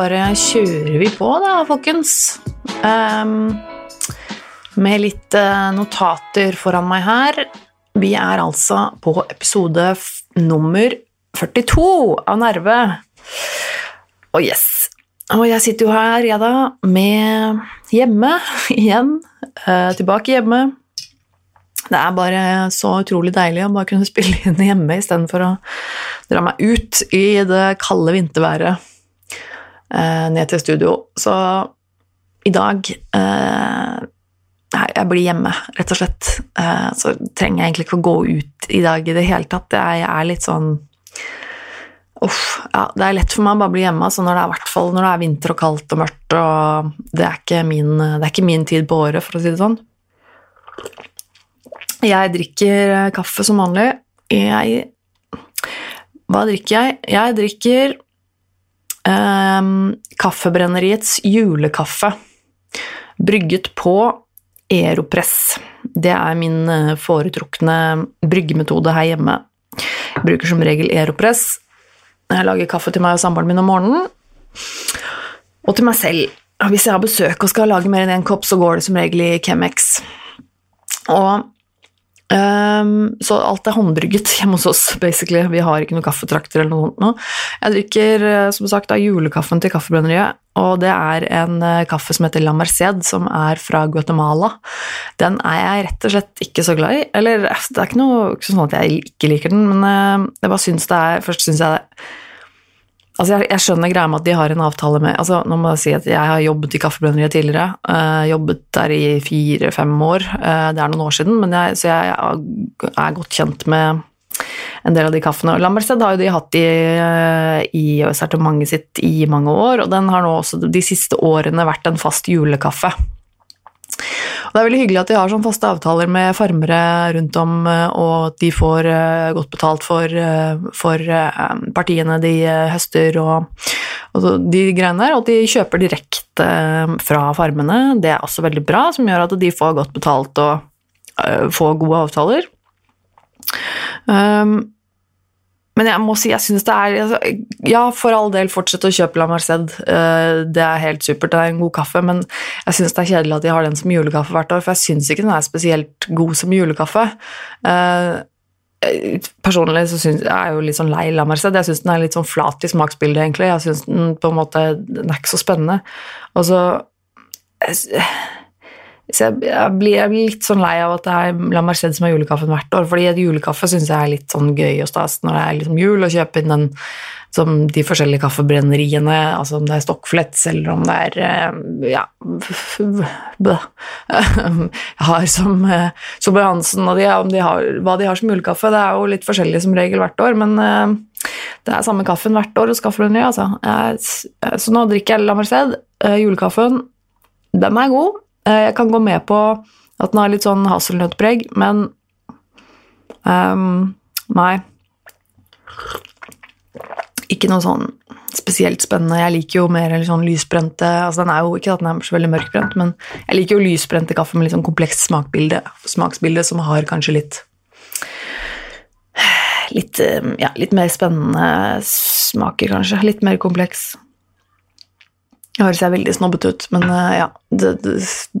bare kjører vi på, da, folkens. Um, med litt eh, notater foran meg her. Vi er altså på episode nummer 42 av Nerve. Og yes. Og jeg sitter jo her, jeg da, med hjemme igjen. eh, tilbake hjemme. Det er bare så utrolig deilig å bare kunne spille inn hjemme istedenfor å dra meg ut i det kalde vinterværet ned til studio. Så i dag eh, jeg blir hjemme, rett og slett. Eh, så trenger jeg egentlig ikke å gå ut i dag i det hele tatt. Jeg er litt sånn Uff. Ja, det er lett for meg å bare bli hjemme altså når det er, hvert når det er vinter og kaldt og mørkt, og det er min, det er ikke min tid på året, for å si det sånn. Jeg drikker eh, kaffe som vanlig. Jeg Hva drikker jeg? Jeg drikker Kaffebrenneriets julekaffe. Brygget på Aeropress. Det er min eh, foretrukne bryggemetode her hjemme. Jeg bruker som regel Aeropress. Jeg lager kaffe til meg og samboeren min om morgenen. Og til meg selv. Hvis jeg har besøk og skal lage mer enn én kopp, så går det som regel i Chemex. Og Ehm, så alt er håndbrygget hjemme hos oss, basically. Vi har ikke noen kaffetrakter eller noe sånt nå. Jeg drikker eh, som sagt av julekaffen til Kaffebrenneriet, og det er en eh, kaffe som heter La Merced, som er fra Guatemala. Den er jeg rett og slett ikke så glad i. Eller det er ikke noe ikke sånn at jeg ikke liker den, men eh, jeg bare syns det er Først syns jeg det Altså, jeg, jeg, skjønner greia med at de har en avtale med altså, Nå må jeg si at jeg har jobbet i Kaffebrenneriet tidligere. Uh, jobbet der i fire-fem år. Uh, det er noen år siden, jeg, så jeg er godt kjent med en del av de kaffene. Lambertsted har jo de hatt i, uh, i sortimentet sitt i mange år, og den har nå også de siste årene vært en fast julekaffe. Og det er veldig hyggelig at de har sånn faste avtaler med farmere rundt om, og at de får godt betalt for, for partiene de høster og, og de greiene der, og at de kjøper direkte fra farmene. Det er også veldig bra, som gjør at de får godt betalt og får gode avtaler. Um, men jeg må si jeg syns det er altså, Ja, for all del, fortsett å kjøpe La Merced. Det er helt supert, det er en god kaffe, men jeg syns det er kjedelig at de har den som julekaffe hvert år, for jeg syns ikke den er spesielt god som julekaffe. Personlig så synes, jeg er jo litt sånn lei La Merced. Jeg syns den er litt sånn flat i smaksbildet, egentlig. Jeg syns den på en måte Den er ikke så spennende. Og så så jeg, jeg, blir, jeg, blir, litt sånn lei av at det er La Merced som har julekaffen hvert år. fordi julekaffe syns jeg er litt sånn gøy og stas når det er liksom jul, å kjøpe inn den som de forskjellige kaffebrenneriene, altså om det er Stockflets eller om det er ja Jeg har som Solberg Hansen og de, de har, hva de har som julekaffe. Det er jo litt forskjellig som regel hvert år, men det er samme kaffen hvert år hos Kaffebrenneriet, altså. Så nå drikker jeg La Merced, julekaffen. Den er god. Jeg kan gå med på at den har litt sånn hasselnøttpreg, men um, Nei. Ikke noe sånn spesielt spennende. Jeg liker jo mer sånn lysbrente altså Den er jo ikke at den er så veldig mørkbrent, men jeg liker jo lysbrente kaffe med litt sånn komplekst smakbilde, smaksbilde som har kanskje litt Litt, ja, litt mer spennende smaker, kanskje. Litt mer kompleks. Det høres jeg veldig snobbete ut, men uh, ja. Det, det,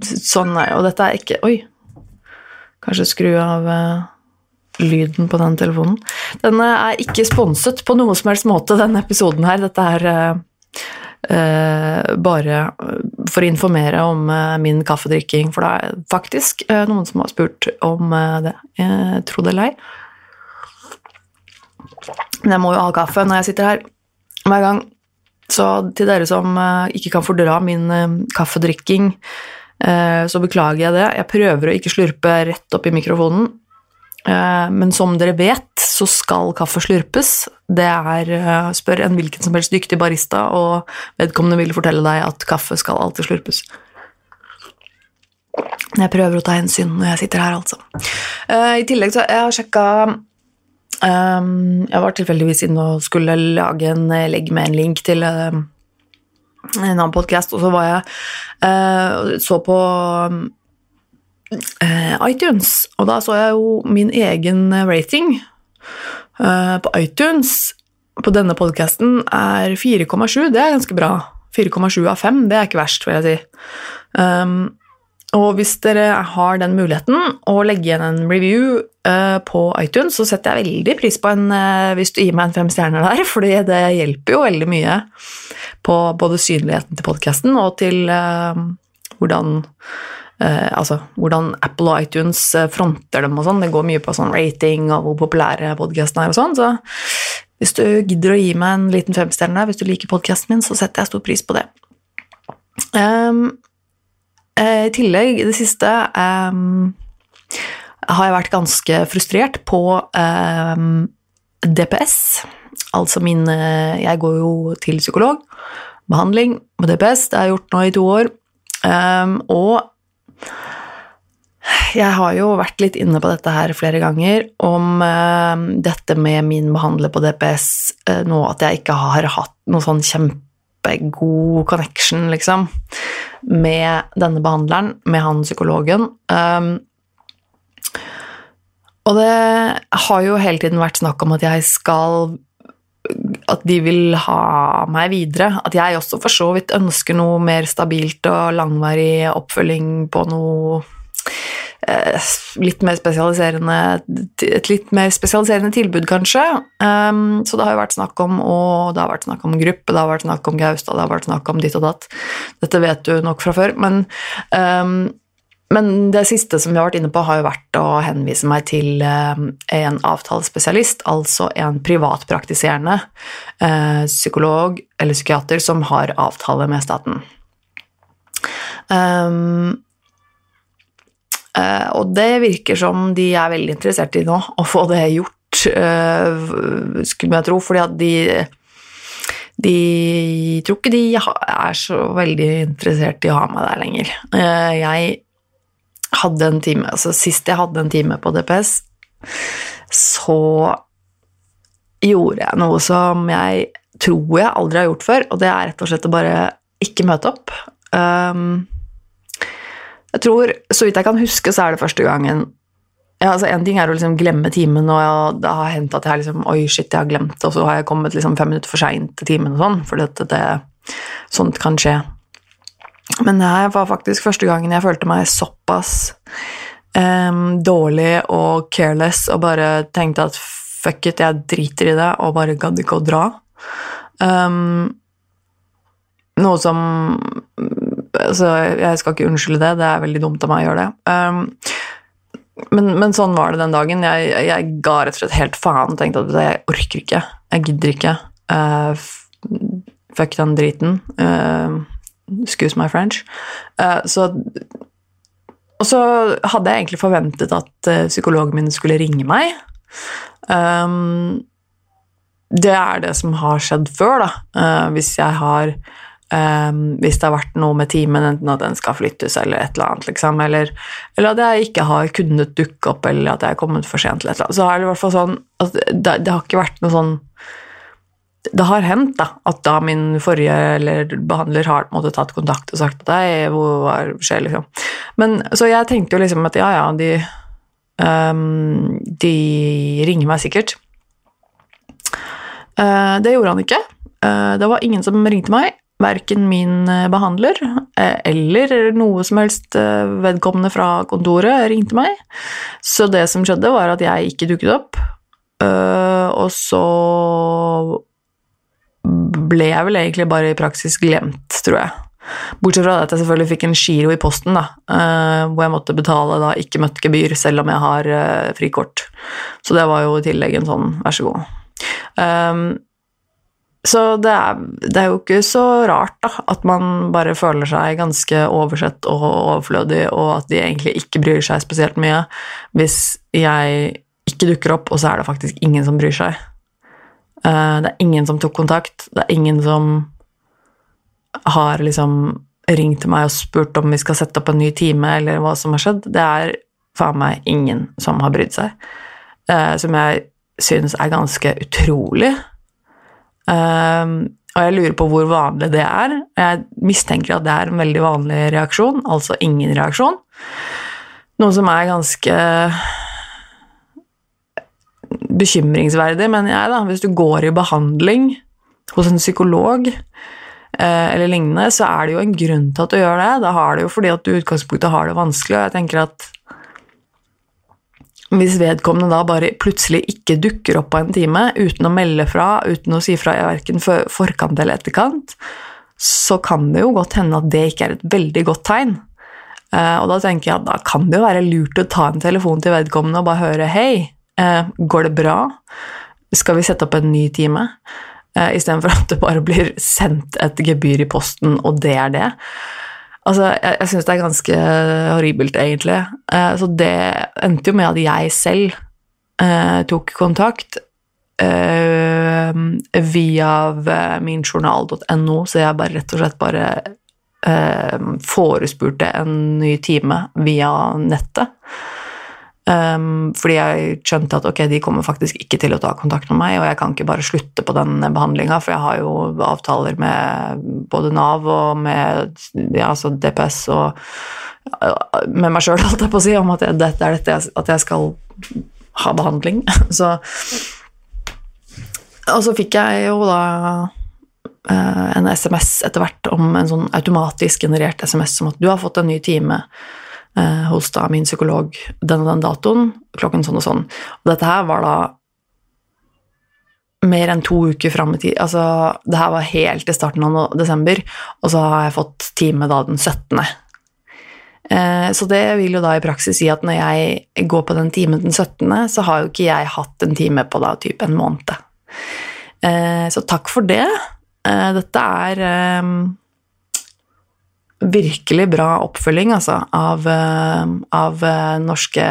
sånn er Og dette er ikke Oi! Kanskje skru av uh, lyden på den telefonen. Den uh, er ikke sponset på noe som helst måte, denne episoden her. Dette er bare for å informere om min kaffedrikking, for det er faktisk noen som har spurt om det. Jeg Tro det eller ei. Men jeg må jo ha kaffe når jeg sitter her hver gang. Så til dere som ikke kan fordra min kaffedrikking, så beklager jeg det. Jeg prøver å ikke slurpe rett opp i mikrofonen. Men som dere vet, så skal kaffe slurpes. Det er Spør en hvilken som helst dyktig barista, og vedkommende vil fortelle deg at kaffe skal alltid slurpes. Jeg prøver å ta hensyn når jeg sitter her, altså. I tillegg så jeg har sjekka jeg var tilfeldigvis inne og skulle lage en legg med en link til uh, en annen podkast, og så var jeg uh, så på uh, iTunes, og da så jeg jo min egen rating på iTunes på denne podkasten er 4,7. Det er ganske bra. 4,7 av 5, det er ikke verst, vil jeg si. Um, og hvis dere har den muligheten å legge igjen en review uh, på iTunes, så setter jeg veldig pris på en uh, hvis du gir meg en fem stjerner der, fordi det hjelper jo veldig mye på både synligheten til podkasten og til uh, hvordan altså, hvordan Apple og iTunes fronter dem og sånn. Det går mye på sånn rating og hvor populære podkasten er og sånn. Så hvis du gidder å gi meg en liten femstjerne hvis du liker podkasten min, så setter jeg stor pris på det. Um, I tillegg, i det siste um, har jeg vært ganske frustrert på um, DPS. Altså min Jeg går jo til psykolog. Behandling med DPS. Det har jeg gjort nå i to år. og jeg har jo vært litt inne på dette her flere ganger, om uh, dette med min behandler på DPS uh, nå at jeg ikke har hatt noe sånn kjempegod connection, liksom, med denne behandleren, med han psykologen. Um, og det har jo hele tiden vært snakk om at jeg skal At de vil ha meg videre. At jeg også for så vidt ønsker noe mer stabilt og langvarig oppfølging på noe litt mer spesialiserende et litt mer spesialiserende tilbud, kanskje. Um, så det har jo vært snakk om og det har vært snakk om gruppe, det har vært snakk om Gaustad, det har vært snakk om ditt og datt. Dette vet du nok fra før. Men, um, men det siste som vi har vært inne på, har jo vært å henvise meg til um, en avtalespesialist, altså en privatpraktiserende uh, psykolog eller psykiater som har avtale med staten. Um, og det virker som de er veldig interessert i nå, å få det gjort, uh, skulle jeg tro, fordi at de de tror ikke de er så veldig interessert i å ha meg der lenger. Uh, jeg hadde en time Altså sist jeg hadde en time på DPS, så gjorde jeg noe som jeg tror jeg aldri har gjort før, og det er rett og slett å bare ikke møte opp. Um, jeg tror, Så vidt jeg kan huske, så er det første gangen ja, altså En ting er å liksom glemme timen, og det har hendt at jeg liksom Oi, shit, jeg har glemt det, og så har jeg kommet liksom fem minutter for seint til timen og sånn, for det, det, sånt kan skje. Men det her var faktisk første gangen jeg følte meg såpass um, dårlig og careless og bare tenkte at fuck it, jeg driter i det, og bare gadd ikke å dra. Um, noe som altså, jeg skal ikke unnskylde det, det er veldig dumt av meg å gjøre det. Um, men, men, sånn var det den dagen. Jeg, jeg, ga rett og slett helt faen tenkte at jeg orker ikke. Jeg gidder ikke. Uh, fuck den driten. Uh, excuse my French. Uh, så Og så hadde jeg egentlig forventet at uh, psykologen min skulle ringe meg. Um, det er det som har skjedd før, da. Uh, hvis jeg har Um, hvis det har vært noe med timen, enten at den skal flyttes eller et eller annet, liksom, eller, eller, at jeg ikke har kunnet dukke opp, eller at jeg er kommet for sent til et eller annet, så er det i hvert fall sånn at det, det har ikke vært noe sånn det har hendt da, at da min forrige eller behandler har måte, tatt kontakt og sagt at deg, hva skjer, liksom. Men, så jeg tenkte jo liksom at ja, ja, de, um, de ringer meg sikkert. Uh, det gjorde han ikke. Uh, det var ingen som ringte meg verken min eh, behandler eh, eller noe som helst eh, vedkommende fra kontoret ringte meg. Så det som skjedde, var at jeg ikke dukket opp. Og så ble jeg vel egentlig bare i praksis glemt, tror jeg. Bortsett fra at jeg selvfølgelig fikk en giro i posten, da, hvor jeg måtte betale da ikke møtt gebyr, selv om jeg har frikort. Så det var jo i tillegg en sånn vær så god. Så det er, det er, jo ikke så rart da, at man bare føler seg ganske oversett og overflødig, og at de egentlig ikke bryr seg spesielt mye, hvis jeg ikke dukker opp, og så er det faktisk ingen som bryr seg. Eh, det er ingen som tok kontakt, det er ingen som har liksom ringt til meg og spurt om vi skal sette opp en ny time, eller hva som har skjedd. Det er faen meg ingen som har brydd seg, eh, som jeg syns er ganske utrolig. Um, og jeg lurer på hvor vanlig det er. Jeg mistenker at det er en veldig vanlig reaksjon, altså ingen reaksjon. Noe som er ganske bekymringsverdig, mener jeg, da. Hvis du går i behandling hos en psykolog eh, eller lignende, så er det jo en grunn til at du gjør det. Da har det jo fordi at du i utgangspunktet har det vanskelig, og jeg tenker at hvis vedkommende da bare plutselig ikke dukker opp på en time uten å melde fra, uten å si fra i verken forkant eller etterkant, så kan det jo godt hende at det ikke er et veldig godt tegn. Eh, og da tenker jeg at da kan det jo være lurt å ta en telefon til vedkommende og bare høre Hei, eh, går det bra? Skal vi sette opp en ny time? Uh, Istedenfor at det bare blir sendt et gebyr i posten, og det er det. Altså, jeg, jeg syns det er ganske horribelt, egentlig. Uh, så det endte jo med at jeg selv uh, tok kontakt uh, via minjournal.no, så jeg bare rett og slett bare forespurte en ny time via nettet. Um, fordi jeg skjønte at ok, de kommer faktisk ikke til å ta kontakt med meg, og jeg kan ikke bare slutte på den behandlinga, for jeg har jo avtaler med både Nav og med ja, altså DPS og med meg sjøl, holdt jeg på å si, om at dette er dette jeg, at jeg skal ha behandling. Så Og så fikk jeg jo da uh, en SMS etter hvert om en sånn automatisk generert SMS om at du har fått en ny time eh, hos da min psykolog den og den datoen, klokken sånn og sånn. Og dette her var da mer enn to uker fram i tid. Altså, det her var helt i starten av desember, og så har jeg fått time da den 17. Eh, så det vil jo da i praksis si at når jeg går på den timen den 17., så har jo ikke jeg hatt en time på da typ en måned. Eh, så takk for det. Eh, dette er eh, virkelig bra oppfølging altså, av, eh, av eh, norske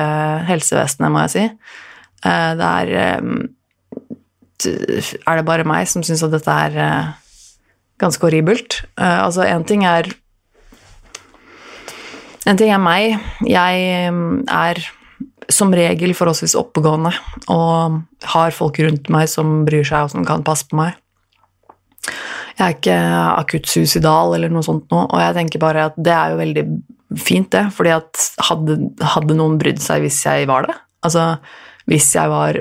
helsevesenet, må jeg si. Eh, det er Er det bare meg som syns at dette er ganske horribelt? Altså, én ting er En ting er meg. Jeg er som regel forholdsvis oppegående og har folk rundt meg som bryr seg og som kan passe på meg. Jeg er ikke akutt suicidal eller noe sånt nå, og jeg tenker bare at det er jo veldig fint, det. fordi at hadde, hadde noen brydd seg hvis jeg var det? Altså, hvis jeg var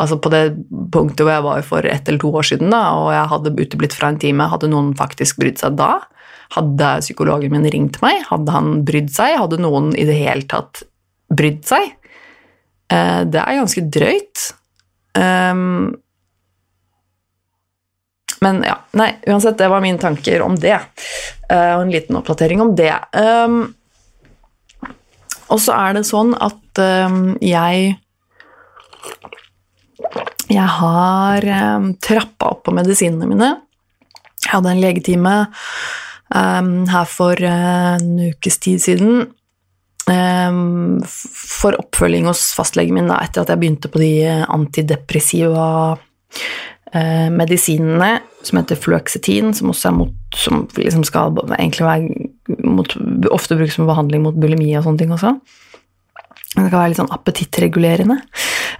altså på det punktet hvor jeg var for ett eller to år siden, da, og jeg hadde uteblitt fra en time, hadde noen faktisk brydd seg da? Hadde psykologen min ringt meg? Hadde han brydd seg? Hadde noen i det hele tatt brydd seg? Eh, det er ganske drøyt. Men ja, nei, uansett, det var mine tanker om det. Uh, og en liten oppdatering om det. Um, og så er det sånn at um, jeg Jeg har um, trappa opp på medisinene mine. Jeg hadde en legetime um, her for uh, en ukes tid siden. Um, for oppfølging hos fastlegen min da, etter at jeg begynte på de antidepressiva uh, medisinene som heter fluoxetin, som også er mot, som liksom skal egentlig være mot, ofte brukes som behandling mot bulimi og sånne ting også. Det kan være litt sånn appetittregulerende.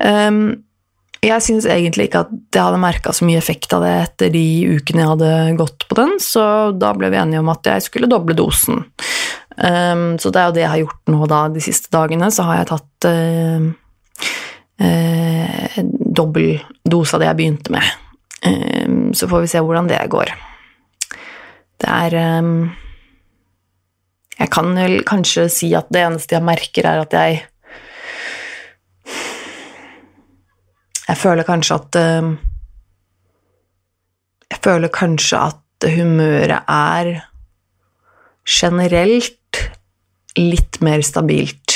Um, jeg syns egentlig ikke at jeg hadde merka så mye effekt av det etter de ukene jeg hadde gått på den, så da ble vi enige om at jeg skulle doble dosen. Um, så det er jo det jeg har gjort nå da de siste dagene. Så har jeg tatt uh, uh, dobbel dose av det jeg begynte med. Eh, så får vi se hvordan det går. Det er eh, Jeg kan vel kanskje si at det eneste jeg merker, er at jeg Jeg føler kanskje at um, Jeg føler kanskje at humøret er generelt litt mer stabilt.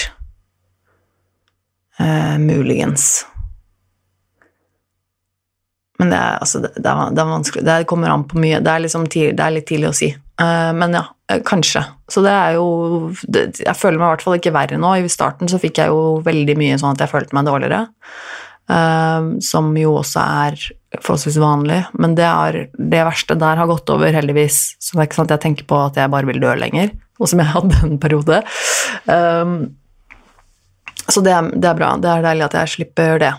Uh, muligens. Men det er, altså, det, er, det er, vanskelig. Det kommer an på mye. Det er, liksom tidlig, det er litt tidlig å si. Eh, men ja, eh, kanskje. Så det er jo Jeg føler meg i hvert fall ikke verre nå. I starten så fikk jeg jo veldig mye sånn at jeg følte meg dårligere. Eh, som jo også er forholdsvis vanlig. Men det, er, det verste der har gått over, heldigvis. Så det er ikke sant at jeg tenker på at jeg bare vil dø lenger, og som jeg hadde en periode. Um, så det det er bra. Det er deilig at jeg slipper det.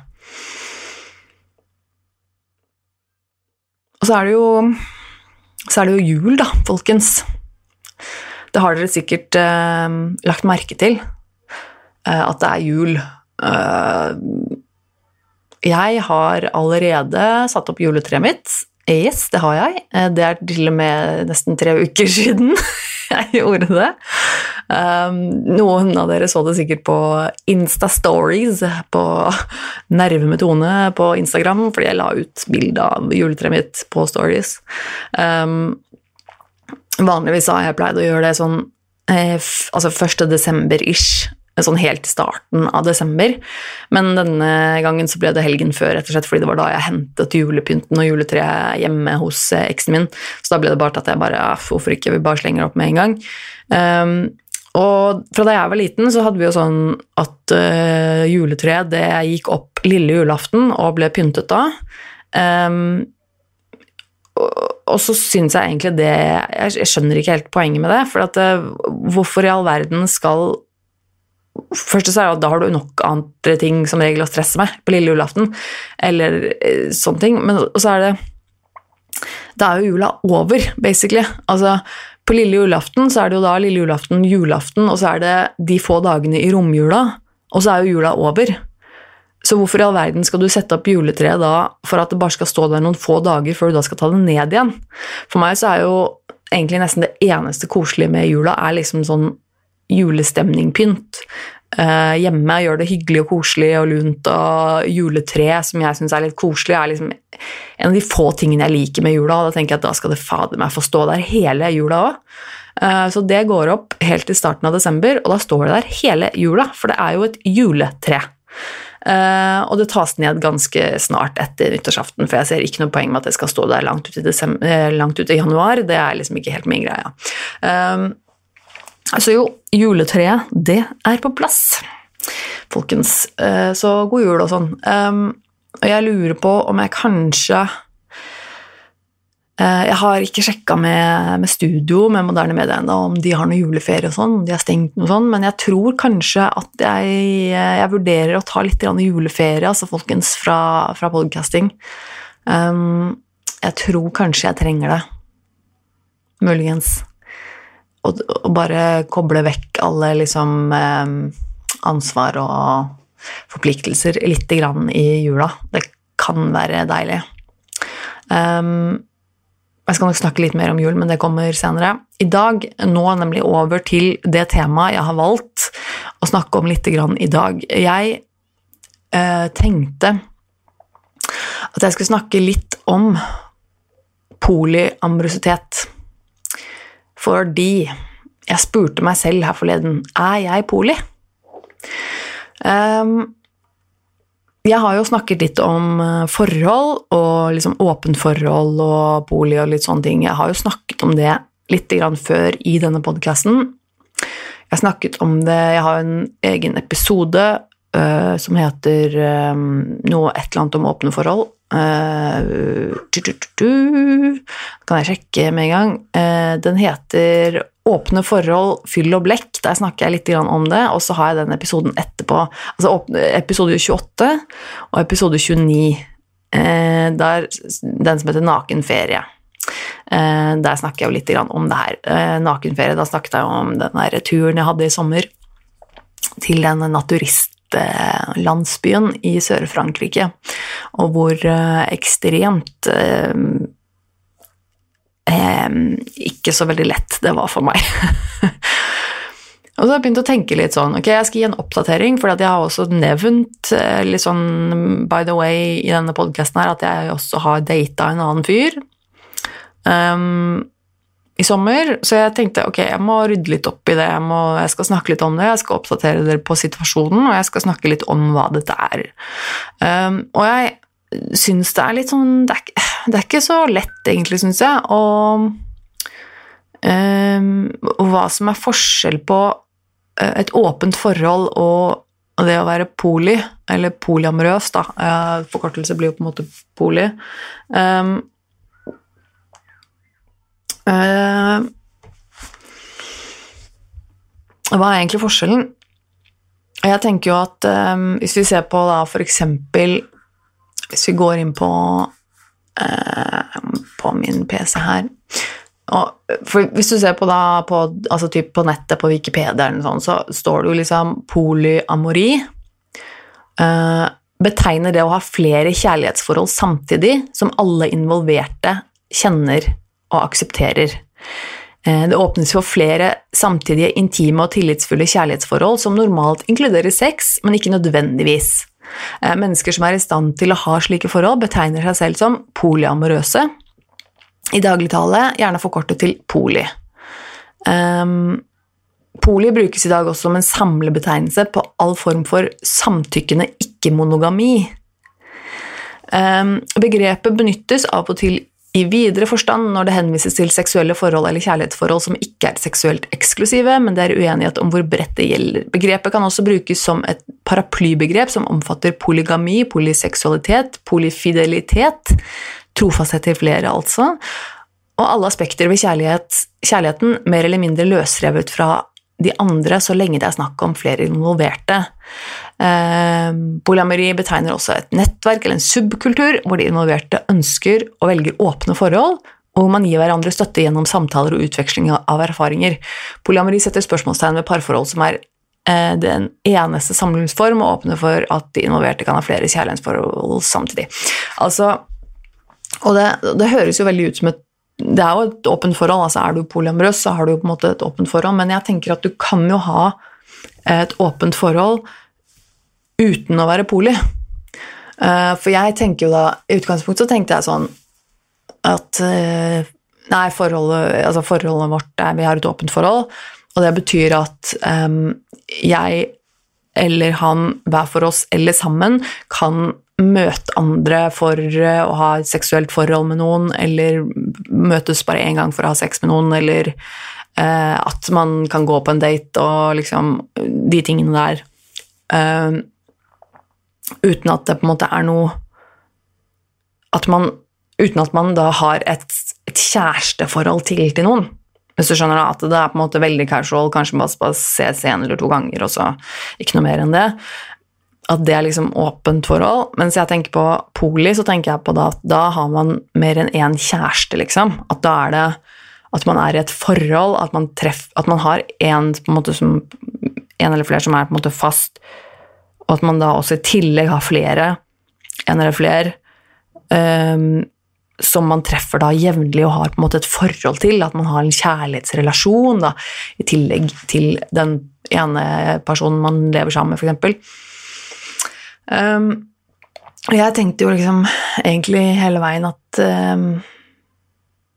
Og så er det jo så er det jo jul, da, folkens. Det har dere sikkert eh, lagt merke til, eh, at det er jul. Eh, jeg har allerede satt opp juletreet mitt. Yes, det har jeg. Eh, Det er til og med nesten tre uker siden jeg gjorde det. Um, noen av dere så det sikkert på Insta-stories på Nerve med Tone på Instagram, fordi jeg la ut bilde av juletreet mitt på stories. Um, vanligvis har jeg pleid å gjøre det sånn eh, altså 1. desember-ish, sånn helt i starten av desember. Men denne gangen så ble det helgen før, rett og slett fordi det var da jeg hentet julepynten og juletreet hjemme hos eh, eksen min. Så da ble det bare til at jeg bare ah, Hvorfor ikke? Vi bare slenger opp med en gang. Um, og fra da jeg var liten, så hadde vi jo sånn at uh, juletreet det gikk opp lille julaften og ble pyntet da. Um, og, så syns jeg egentlig det jeg, skjønner ikke helt poenget med det. For at uh, hvorfor i all verden skal Først så er at da har du nok andre ting som regel å stresse med på lille julaften, eller eh, sånne ting. Men så er det Da er jo jula over, basically. Altså, på lille julaften så er det jo da lille julaften, julaften, og så er det de få dagene i romjula, og så er jo jula over. Så hvorfor i all verden skal du sette opp juletreet da for at det bare skal stå der noen få dager før du da skal ta det ned igjen? For meg så er jo egentlig nesten det eneste koselige med jula er liksom sånn julestemningpynt. Uh, hjemme gjør det hyggelig og koselig og lunt, og juletre, som jeg syns er litt koselig, er liksom en av de få tingene jeg liker med jula. Da tenker jeg at da skal det fader meg få stå der hele jula òg. Uh, så det går opp helt til starten av desember, og da står det der hele jula, for det er jo et juletre. Uh, og det tas ned ganske snart etter nyttårsaften, for jeg ser ikke noe poeng med at det skal stå der langt ut i, desember, langt ut i januar. Det er liksom ikke helt min greie. Uh, så jo, juletreet, det er på plass, folkens. Uh, så god jul og sånn. Og jeg lurer på om jeg kanskje jeg har ikke sjekka med, med, studio med moderne media ennå om de har noe juleferie og sånn, de har stengt noe sånn, men jeg tror kanskje at jeg, jeg vurderer å ta litt juleferie, altså folkens, fra, fra podcasting. Jeg tror kanskje jeg trenger det. Muligens. Og, og bare koble vekk alle liksom ansvar og forpliktelser litt grann i jula. Det kan være deilig. Um, jeg skal nok snakke litt mer om jul, men det kommer senere. I dag nå nemlig over til det temaet jeg har valgt å snakke om litt i dag. Jeg eh, tenkte at jeg skulle snakke litt om polyambrositet. Fordi jeg spurte meg selv her forleden er jeg poli? Um, jeg har jo snakket litt om forhold og liksom åpent forhold og bolig og litt sånne ting. Jeg har jo snakket om det litt før i denne podkasten. Jeg snakket om det Jeg har en egen episode uh, som heter um, noe et eller annet om åpne forhold. Uh, du, du, du, kan jeg sjekke med en gang. Uh, den heter Åpne forhold, fyll og blekk. Der snakker jeg litt om det. Og så har jeg den episoden etterpå. Altså episode 28 og episode 29. Uh, der, den som heter Naken ferie. Der snakker jeg jo litt om det her. Nakenferie, da snakket jeg om den turen jeg hadde i sommer til en naturist landsbyen i Sør-Frankrike, og hvor ekstremt eh, ikke så veldig lett det var for meg. og så har jeg begynt å tenke litt sånn Ok, jeg skal gi en oppdatering, for jeg har også nevnt litt sånn by the way i denne podkasten her at jeg også har data en annen fyr. Um, i sommer, så jeg tenkte ok, jeg må rydde litt opp i det. Jeg, må, jeg, skal snakke litt om det, jeg skal oppdatere dere på situasjonen, og jeg skal snakke litt om hva dette er. Um, og jeg syns det er litt sånn Det er, det er ikke så lett, egentlig, syns jeg, og um, hva som er forskjell på uh, et åpent forhold og det å være poli, eller polyamorøs, da. Uh, forkortelse blir jo på en måte poli. Um, hva er egentlig forskjellen? Jeg tenker jo at um, hvis vi ser på da for eksempel Hvis vi går inn på, uh, på min PC her og Hvis du ser på, da, på, altså på nettet, på Wikipedia, sånt, så står det jo liksom polyamori. Uh, betegner det å ha flere kjærlighetsforhold samtidig som alle involverte kjenner og aksepterer. Eh, det åpnes for flere samtidige intime og tillitsfulle kjærlighetsforhold som normalt inkluderer sex, men ikke nødvendigvis. Eh, mennesker som er i stand til å ha slike forhold, betegner seg selv som polyamorøse, i dagligtale gjerne forkortet til poli. Um, poli brukes i dag også som en samlebetegnelse på all form for samtykkende ikke-monogami. Um, begrepet benyttes av og til i videre forstand når det henvises til seksuelle forhold eller kjærlighetsforhold som ikke er seksuelt eksklusive, men det er uenighet om hvor bredt det gjelder. Begrepet kan også brukes som et paraplybegrep som omfatter polygami, polyseksualitet, polyfidelitet, trofasthet til flere, altså, og alle aspekter ved kjærlighet, kjærligheten mer eller mindre løsrevet fra de andre så lenge det er snakk om flere involverte. Eh, polyamori betegner også et nettverk eller en subkultur hvor de involverte ønsker og velger åpne forhold, og hvor man gir hverandre støtte gjennom samtaler og utveksling av erfaringer. Polyamori setter spørsmålstegn ved parforhold som er eh, den eneste samlivsform, og åpner for at de involverte kan ha flere kjærlighetsforhold samtidig. Altså, og det, det høres jo veldig ut som et det er jo et åpent forhold. altså Er du polyamorøs, så har du jo på en måte et åpent forhold, men jeg tenker at du kan jo ha et åpent forhold uten å være poli. Eh, for jeg tenker jo da I utgangspunktet så tenkte jeg sånn at eh, Nei, forholdet, altså forholdet vårt er Vi har et åpent forhold, og det betyr at um, jeg eller han hver for oss eller sammen kan møte andre for å ha et seksuelt forhold med noen, eller møtes bare én gang for å ha sex med noen, eller eh, at man kan gå på en date og liksom De tingene der. Eh, uten at det på en måte er noe at man, Uten at man da har et, et kjæresteforhold til til noen. Hvis du skjønner da, at det er på en måte veldig casual, kanskje bare ses en eller to ganger, og så ikke noe mer enn det at det er liksom åpent forhold. Mens jeg tenker på poli, så tenker jeg på da at da har man mer enn én kjæreste, liksom. At da er det at man er i et forhold, at man, treff, at man har en, som, en eller flere som er på en måte fast, og at man da også i tillegg har flere, en eller flere, um, som man treffer da jevnlig og har på en måte et forhold til, at man har en kjærlighetsrelasjon da, i tillegg til den ene personen man lever sammen med, f.eks. Um, jeg tenkte jo liksom egentlig hele veien at um,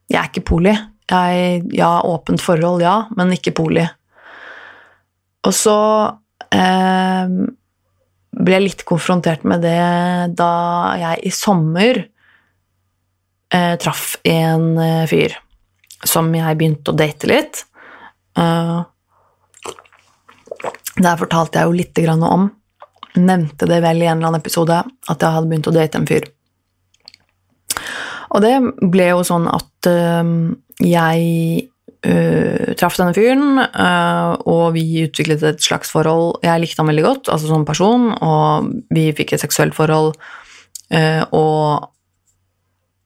jeg er ikke poli. Jeg, ja, åpent forhold, ja, men ikke poli. Og så um, ble jeg litt konfrontert med det da jeg i sommer uh, traff en uh, fyr som jeg begynte å date litt. Uh, der fortalte jeg jo lite grann om nevnte det vel i en eller annen episode at jeg hadde begynt å date en fyr. Og det ble jo sånn at uh, jeg uh, traff denne fyren, uh, og vi utviklet et slags forhold. Jeg likte han veldig godt, altså som person, og vi fikk et seksuelt forhold. og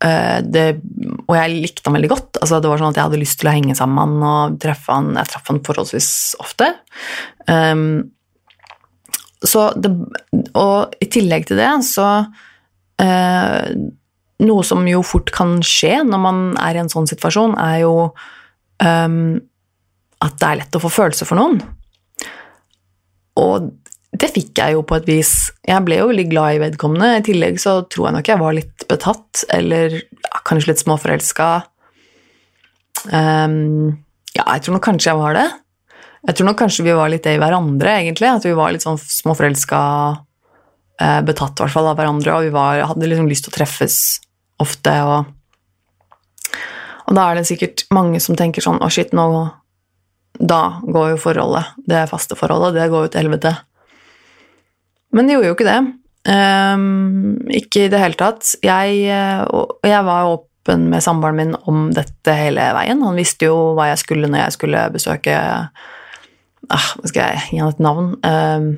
det, og jeg likte han veldig godt. Altså, det var sånn at Jeg hadde lyst til å henge sammen med han og treffe han. Jeg traff han forholdsvis ofte. Um, det, og i tillegg til det så eh, Noe som jo fort kan skje når man er i en sånn situasjon, er jo um, at det er lett å få følelser for noen. Og det fikk jeg jo på et vis. Jeg ble jo veldig glad i vedkommende. I tillegg så tror jeg nok jeg var litt betatt, eller ja, kanskje litt småforelska. Um, ja, jeg tror nok kanskje jeg var det. Jeg tror nok kanskje vi var litt det i hverandre, egentlig. At vi var litt sånn småforelska, eh, betatt i hvert fall av hverandre, og vi var, hadde liksom lyst til å treffes ofte. Og, og da er det sikkert mange som tenker sånn Å, shit, nå Da går jo forholdet, det faste forholdet, det går jo til helvete. Men det gjorde jo ikke det. Um, ikke i det hele tatt. Jeg, jeg var åpen med samboeren min om dette hele veien. Han visste jo hva jeg skulle når jeg skulle besøke ah, Skal jeg gi han et navn? Um,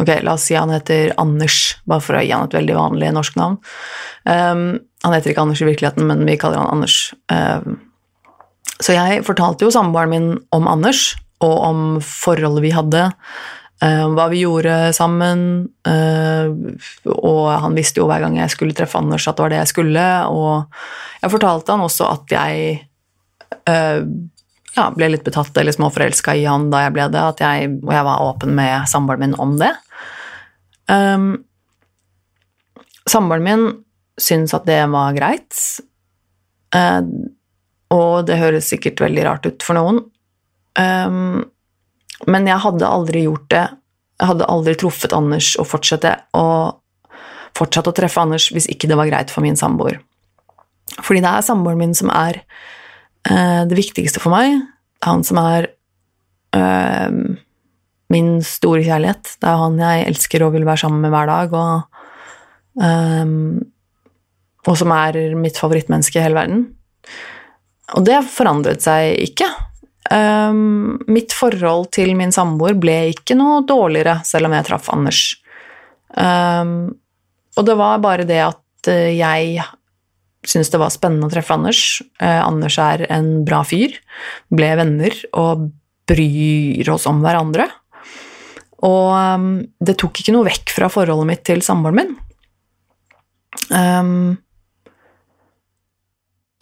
ok, la oss si han heter Anders, bare for å gi han et veldig vanlig norsk navn. Um, han heter ikke Anders i virkeligheten, men vi kaller han Anders. Um, så jeg fortalte jo samboeren min om Anders, og om forholdet vi hadde. hva vi gjorde sammen. eh, og han visste jo hver gang jeg skulle treffe Anders, at det var det jeg skulle. Og jeg fortalte han også at jeg eh, ja, ble litt betatt eller småforelska i han da jeg ble det, jeg, og jeg var åpen med samboeren min om det. Um, samboeren min syntes at det var greit, uh, og det høres sikkert veldig rart ut for noen. Um, men jeg hadde aldri gjort det. Jeg hadde aldri truffet Anders og fortsatt å treffe Anders hvis ikke det var greit for min samboer. Fordi det er samboeren min som er det viktigste for meg. Han som er øh, min store kjærlighet. Det er han jeg elsker og vil være sammen med hver dag, og, øh, og som er mitt favorittmenneske i hele verden. Og det forandret seg ikke. Um, mitt forhold til min samboer ble ikke noe dårligere selv om jeg traff Anders. Um, og det var bare det at jeg syntes det var spennende å treffe Anders. Eh, Anders er en bra fyr. Ble venner og bryr oss om hverandre. Og um, det tok ikke noe vekk fra forholdet mitt til samboeren min. Um,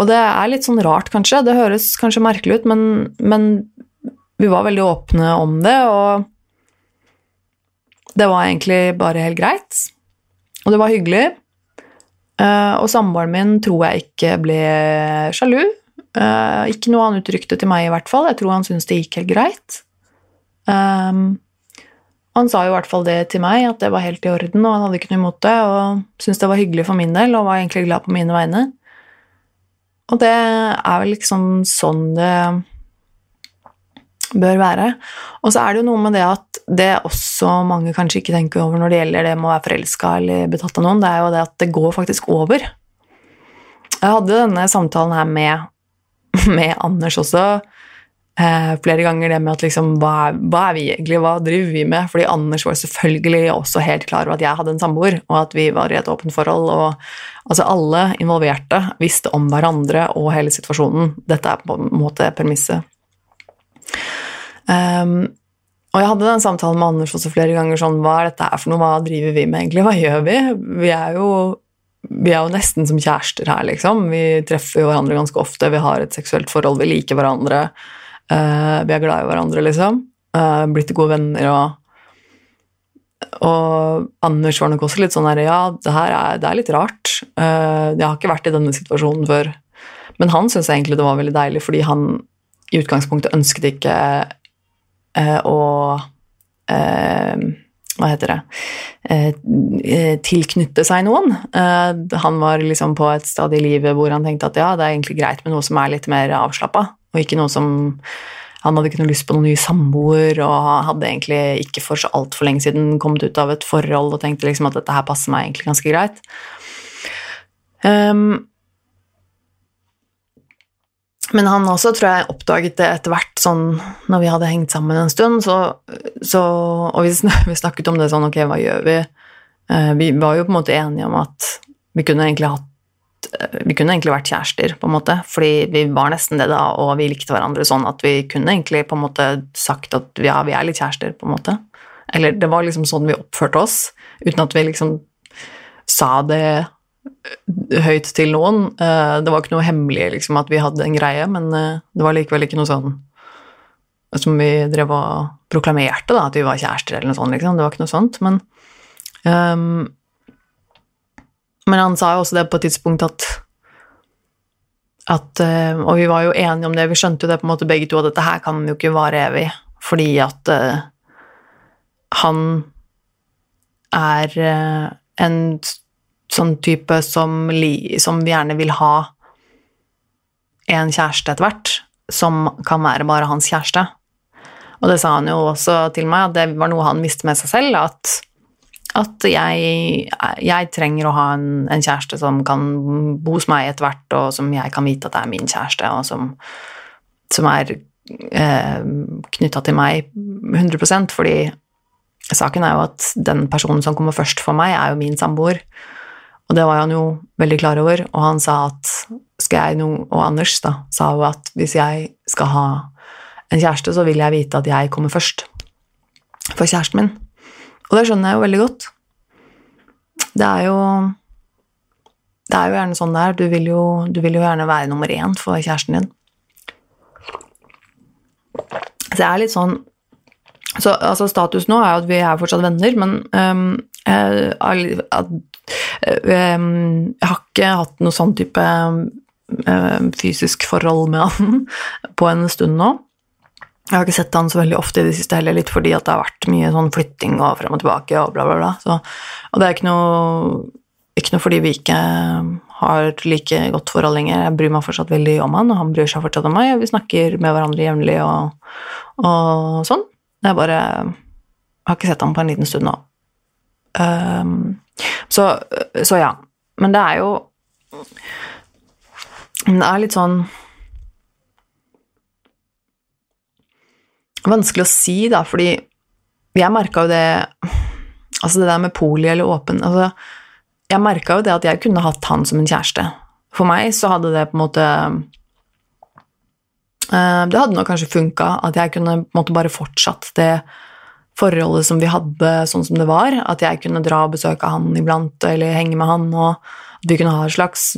og det er litt sånn rart, kanskje. Det høres kanskje merkelig ut, men, men vi var veldig åpne om det, og det var egentlig bare helt greit. Og det var hyggelig. Uh, og samboeren min tror jeg ikke ble sjalu. Uh, ikke noe han uttrykte til meg, i hvert fall. Jeg tror han syntes det gikk helt greit. Um, han sa jo i hvert fall det til meg, at det var helt i orden, og han hadde ikke noe imot det, og syntes det var hyggelig for min del, og var egentlig glad på mine vegne. Og det er vel liksom sånn det bør være. Og så er det jo noe med det at det også mange kanskje ikke tenker over når det gjelder det med å være forelska eller betatt av noen, det er jo det at det går faktisk over. Jeg hadde denne samtalen her med, med Anders også eh, flere ganger, det med at liksom hva, hva, er vi egentlig, hva driver vi med? Fordi Anders var selvfølgelig også helt klar over at jeg hadde en samboer, og at vi var i et åpent forhold. og Altså alle involverte visste om hverandre og hele situasjonen. Dette er på en måte premisset. Um, og jeg hadde den samtalen med Anders også flere ganger sånn Hva er dette her for noe? Hva driver vi med egentlig? Hva gjør vi? Vi er jo, vi er jo nesten som kjærester her, liksom. Vi treffer jo hverandre ganske ofte. Vi har et seksuelt forhold. Vi liker hverandre. Uh, vi er glad i hverandre, liksom. Uh, blitt gode venner og og Anders var nok også litt sånn her Ja, det her er, det er litt rart. Uh, jeg har ikke vært i denne situasjonen før. Men han syntes egentlig det var veldig deilig, fordi han i utgangspunktet ønsket ikke uh, å uh, Hva heter det Tilknytte seg noen. han var liksom på et stad i livet hvor han tenkte at ja, det er egentlig greit med noe som er litt mer avslappa, og ikke noe som han hadde ikke noe lyst på noen ny samboer og hadde egentlig ikke for så altfor lenge siden kommet ut av et forhold og tenkte liksom at dette her passer meg egentlig ganske greit. Um, men han også tror jeg oppdaget det etter hvert, sånn når vi hadde hengt sammen en stund, så, så Og vi, snakket om det sånn, ok, hva gjør vi? Uh, vi var jo på en måte enige om at vi kunne egentlig hatt vi kunne egentlig vært kjærester, på en måte, fordi vi var nesten det da, og vi likte hverandre sånn at vi kunne egentlig på en måte sagt at ja, vi er litt kjærester, på en måte. Eller det var liksom sånn vi oppførte oss, uten at vi liksom sa det høyt til noen. Eh, det var ikke noe hemmelig liksom, at vi hadde en greie, men eh, det var likevel ikke noe sånn som vi drev og proklamerte, da, at vi var kjærester eller noe sånt, liksom. Det var ikke noe sånt, men um, men han sa jo også det på et tidspunkt at, at eh, Og vi var jo enige om det, vi skjønte jo det på en måte begge to, at dette her kan jo ikke vare evig, fordi at uh, han er uh, en sånn type som, som gjerne vil ha en kjæreste etter hvert, som kan være bare hans kjæreste. Og det sa han jo også til meg, at det var noe han visste med seg selv, at at jeg, jeg, trenger å ha en, en, kjæreste som kan bo hos meg etter hvert, og som jeg kan vite at er min kjæreste, og som, som er eh, knytta til meg 100 fordi saken er jo at den personen som kommer først for meg, er jo min samboer. Og det var han jo veldig klar over, og han sa at skal jeg noe, Og Anders da, sa jo at hvis jeg skal ha en kjæreste, så vil jeg vite at jeg kommer først. for kjæresten min. Og det skjønner jeg jo veldig godt. Det er jo Det er jo gjerne sånn det er. Du vil jo, du vil jo gjerne være nummer én for kjæresten din. Så jeg er litt sånn så altså, status nå er jo at vi er fortsatt venner, men um, jeg, jeg, jeg, jeg har ikke hatt noe sånn type um, fysisk forhold med han på en stund nå. Jeg har ikke sett han så veldig ofte i det siste heller, litt fordi at det har vært mye sånn flytting og frem og tilbake og bla, bla, bla. Så, og det er ikke noe, ikke noe fordi vi ikke har like godt forhold lenger. Jeg bryr meg fortsatt veldig om han, og han bryr seg fortsatt om meg. Vi snakker med hverandre jevnlig og, og sånn. Jeg bare har ikke sett ham på en liten stund nå. Um, så, så, ja. Men det er jo Det er litt sånn Vanskelig å si, da, fordi jeg merka jo det Altså det der med poli eller åpen altså, Jeg merka jo det at jeg kunne hatt han som en kjæreste. For meg så hadde det på en måte det hadde nok kanskje funka at jeg kunne måte bare fortsatt det forholdet som vi hadde sånn som det var. At jeg kunne dra og besøke han iblant eller henge med han, og at vi kunne ha et slags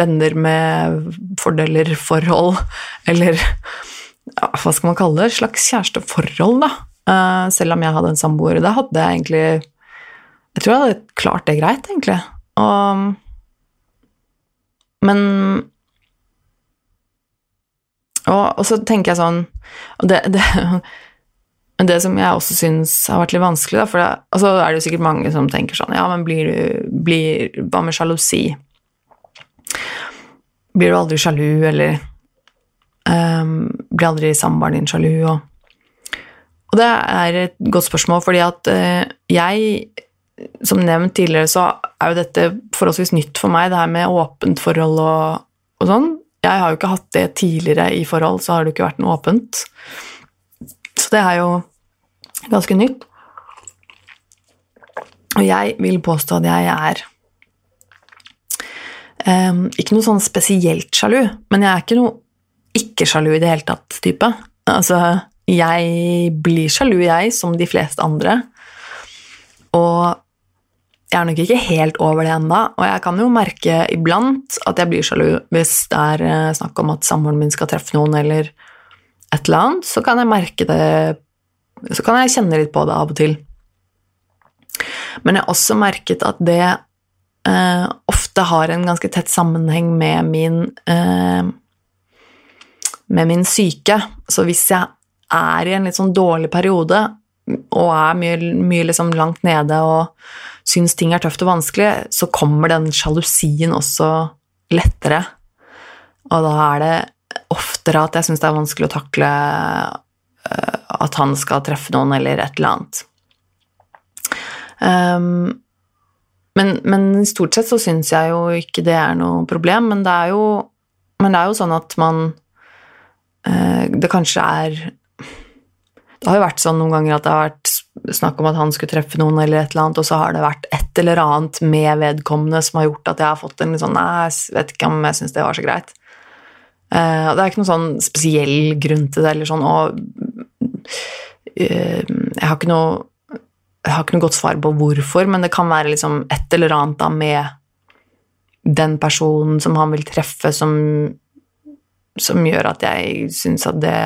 venner med fordeler-forhold, eller ja, hva skal man kalle det? Et slags kjæresteforhold, da. Eh, selv om jeg hadde en samboer. Da hadde jeg egentlig Jeg tror jeg hadde klart det greit, egentlig. Og, men og, og, så tenker jeg sånn Og det, det, det som jeg også syns har vært litt vanskelig, da, for det, altså, er det jo sikkert mange som tenker sånn Ja, men blir du blir, Hva med sjalusi? Blir du aldri sjalu, eller um, Blir aldri samboeren din sjalu? Og, og, det er et godt spørsmål, fordi at uh, jeg Som nevnt tidligere, så er jo dette forholdsvis nytt for meg, det her med åpent forhold og, og sånn. Jeg har jo ikke hatt det tidligere i forhold, så har det jo ikke vært noe åpent. Så det er jo ganske nytt. Og jeg vil påstå at jeg er um, ikke noe sånn spesielt sjalu, men jeg er ikke noe ikke-sjalu i det hele tatt-type. Altså, jeg blir sjalu, jeg, som de fleste andre. Og jeg er nok ikke helt over det ennå, og jeg kan jo merke iblant at jeg blir sjalu hvis det er eh, snakk om at samboeren min skal treffe noen, eller et eller annet, så kan jeg merke det Så kan jeg kjenne litt på det av og til. Men jeg har også merket at det eh, ofte har en ganske tett sammenheng med min eh, med min syke. Så hvis jeg er i en litt sånn dårlig periode og er mye, mye liksom langt nede og syns ting er tøft og vanskelig, så kommer den sjalusien også lettere. Og da er det oftere at jeg syns det er vanskelig å takle uh, at han skal treffe noen, eller et eller annet. Um, men, men, stort sett så syns jeg jo ikke det er noe problem, men det er jo, det er jo sånn at man uh, Det kanskje er Det har jo vært sånn noen ganger at det har vært snakk om at han skulle treffe noen, eller et eller annet, og så har det vært et eller annet med vedkommende som har gjort at jeg har fått en litt sånn Nei, jeg vet ikke om jeg syns det var så greit. Uh, det er ikke noen sånn spesiell grunn til det, eller sånn og uh, Jeg har noe jeg har ikke noe godt svar på hvorfor, men det kan være liksom et eller annet da med den personen som han vil treffe, som, som gjør at jeg syns at det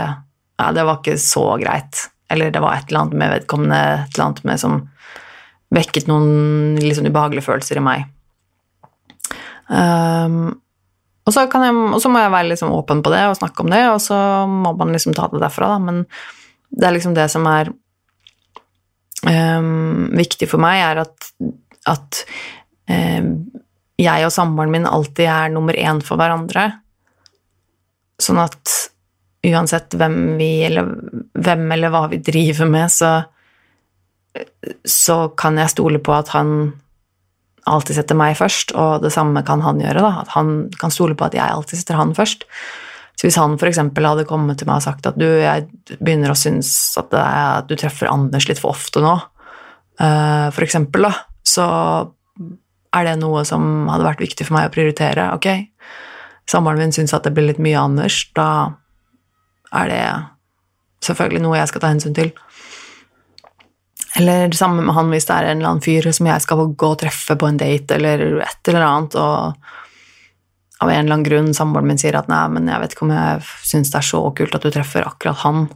Ja, det var ikke så greit. Eller det var et eller annet med vedkommende, et eller annet med som vekket noen litt sånn ubehagelige følelser i meg. Um, og, så jeg, og, så må jeg være liksom åpen på det og snakke om det, og så må man liksom ta det derfra, da. Men det er liksom det som er um, viktig for meg, er at, at um, jeg og samboeren min alltid er nummer én for hverandre. Sånn at uansett hvem vi eller, hvem eller hva vi driver med, så, så kan jeg stole på at han alltid setter meg først, og det samme kan han gjøre. da, At han kan stole på at jeg alltid setter han først. Så hvis han f.eks. hadde kommet til meg og sagt at du, jeg begynner å synes at, er, at du treffer Anders litt for ofte nå, uh, for eksempel, da, så er det noe som hadde vært viktig for meg å prioritere. Ok, samboeren min syns at det blir litt mye Anders, da er det selvfølgelig noe jeg skal ta hensyn til. Eller det samme med han hvis det er en eller annen fyr som jeg skal gå og treffe på en date, eller et eller annet, og av en eller annen grunn samboeren min sier at nei, men jeg vet ikke om jeg syns det er så kult at du treffer akkurat han.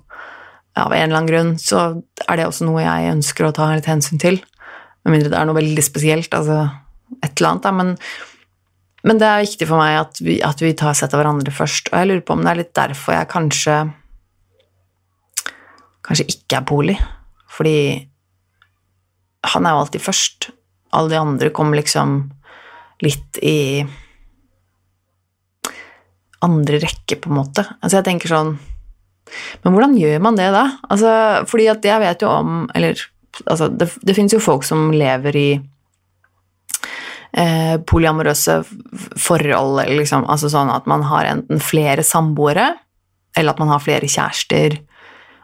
Av en eller annen grunn så er det også noe jeg ønsker å ta litt hensyn til. Med mindre det er noe veldig spesielt, altså et eller annet, da. Men, men det er viktig for meg at vi, at vi tar sett av hverandre først. Og jeg lurer på om det er litt derfor jeg kanskje kanskje ikke er poli. Fordi han er jo alltid først. Alle de andre kommer liksom litt i andre rekke, på en måte. Altså, jeg tenker sånn Men hvordan gjør man det, da? Altså, fordi at jeg vet jo om Eller altså, det, det fins jo folk som lever i eh, polyamorøse forhold, liksom. Altså sånn at man har enten flere samboere, eller at man har flere kjærester,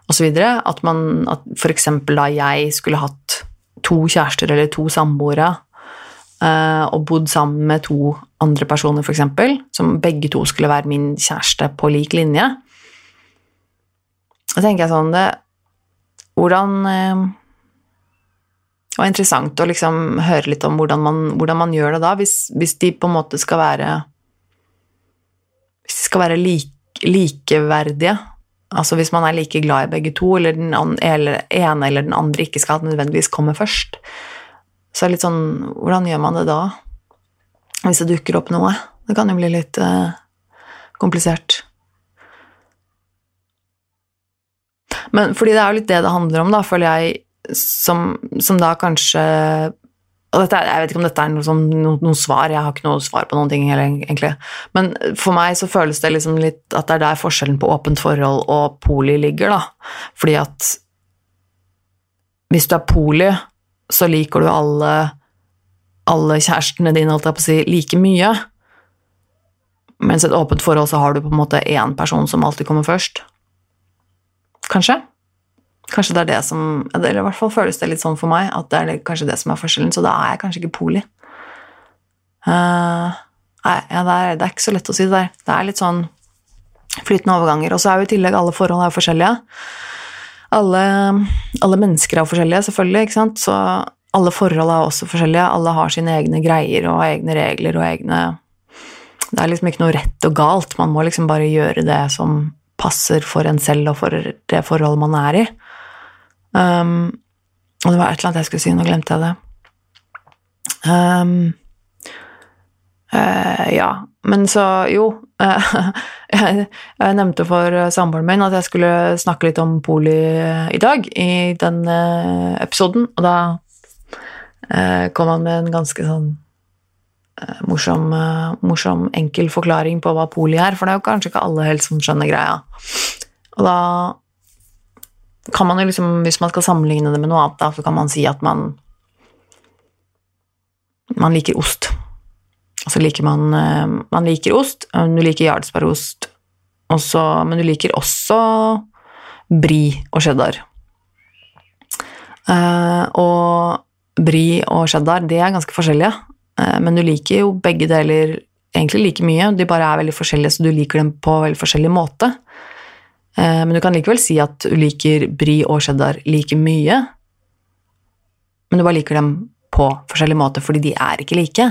osv. At man At for eksempel da jeg skulle hatt to kjærester eller to samboere eh, og bodd sammen med to andre personer, f.eks., som begge to skulle være min kjæreste på lik linje. Da tenker jeg sånn det, Hvordan eh, Det var interessant å liksom høre litt om hvordan man, hvordan man gjør det da, hvis, hvis, de på en måte skal være Hvis de skal være like, likeverdige. Altså hvis man er like glad i begge to, eller den ene eller den andre ikke skal nødvendigvis komme først. Så det litt sånn Hvordan gjør man det da? hvis det dukker opp noe. Det kan jo bli litt eh, komplisert. Men fordi det er jo litt det det handler om, da, føler jeg, som, som da kanskje og dette, Jeg vet ikke om dette er noe, som, no, noen svar, jeg har ikke noe svar på noen ting egentlig. Men for meg så føles det liksom litt at det er der forskjellen på åpent forhold og poli ligger, da. Fordi at hvis du er poli, så liker du alle alle kjærestene dine holdt jeg på å si, like mye. Mens et åpent forhold så har du på en måte én person som alltid kommer først. Kanskje? Kanskje det er det som Eller i hvert fall føles det litt sånn for meg, at det er kanskje det som er forskjellen, så da er jeg kanskje ikke poli. Uh, nei, ja, det, er, det, er, ikke så lett å si det der. Det er litt sånn flytende overganger. Og så er jo i tillegg alle forhold er forskjellige. Alle, alle mennesker er forskjellige, selvfølgelig, ikke sant. Så alle forhold er også forskjellige. Alle har sine egne greier og egne regler og egne Det er liksom ikke noe rett og galt. Man må liksom bare gjøre det som passer for en selv og for det forholdet man er i. Um, og det var et eller annet jeg skulle si, nå glemte jeg det. Um, uh, ja, men så jo jeg, nevnte for samboeren min at jeg skulle snakke litt om poli i dag, i den uh, episoden, og da Eh, kom han med en ganske sånn eh, morsom, eh, morsom, enkel forklaring på hva poli er, for det er jo kanskje ikke alle helt som skjønner greia. Og da kan man jo liksom, hvis man skal sammenligne det med noe annet, da, så kan man si at man man liker ost. Og så liker man Man liker ost, du liker jarlsbergost, men du liker også brie og cheddar. og brie og cheddar, det er ganske forskjellige. Eh, men du liker jo begge deler egentlig like mye, de bare er veldig forskjellige, så du liker dem på veldig forskjellig måte. Eh, men du kan likevel si at du liker brie og cheddar like mye, men du bare liker dem på forskjellige måter fordi de er ikke like.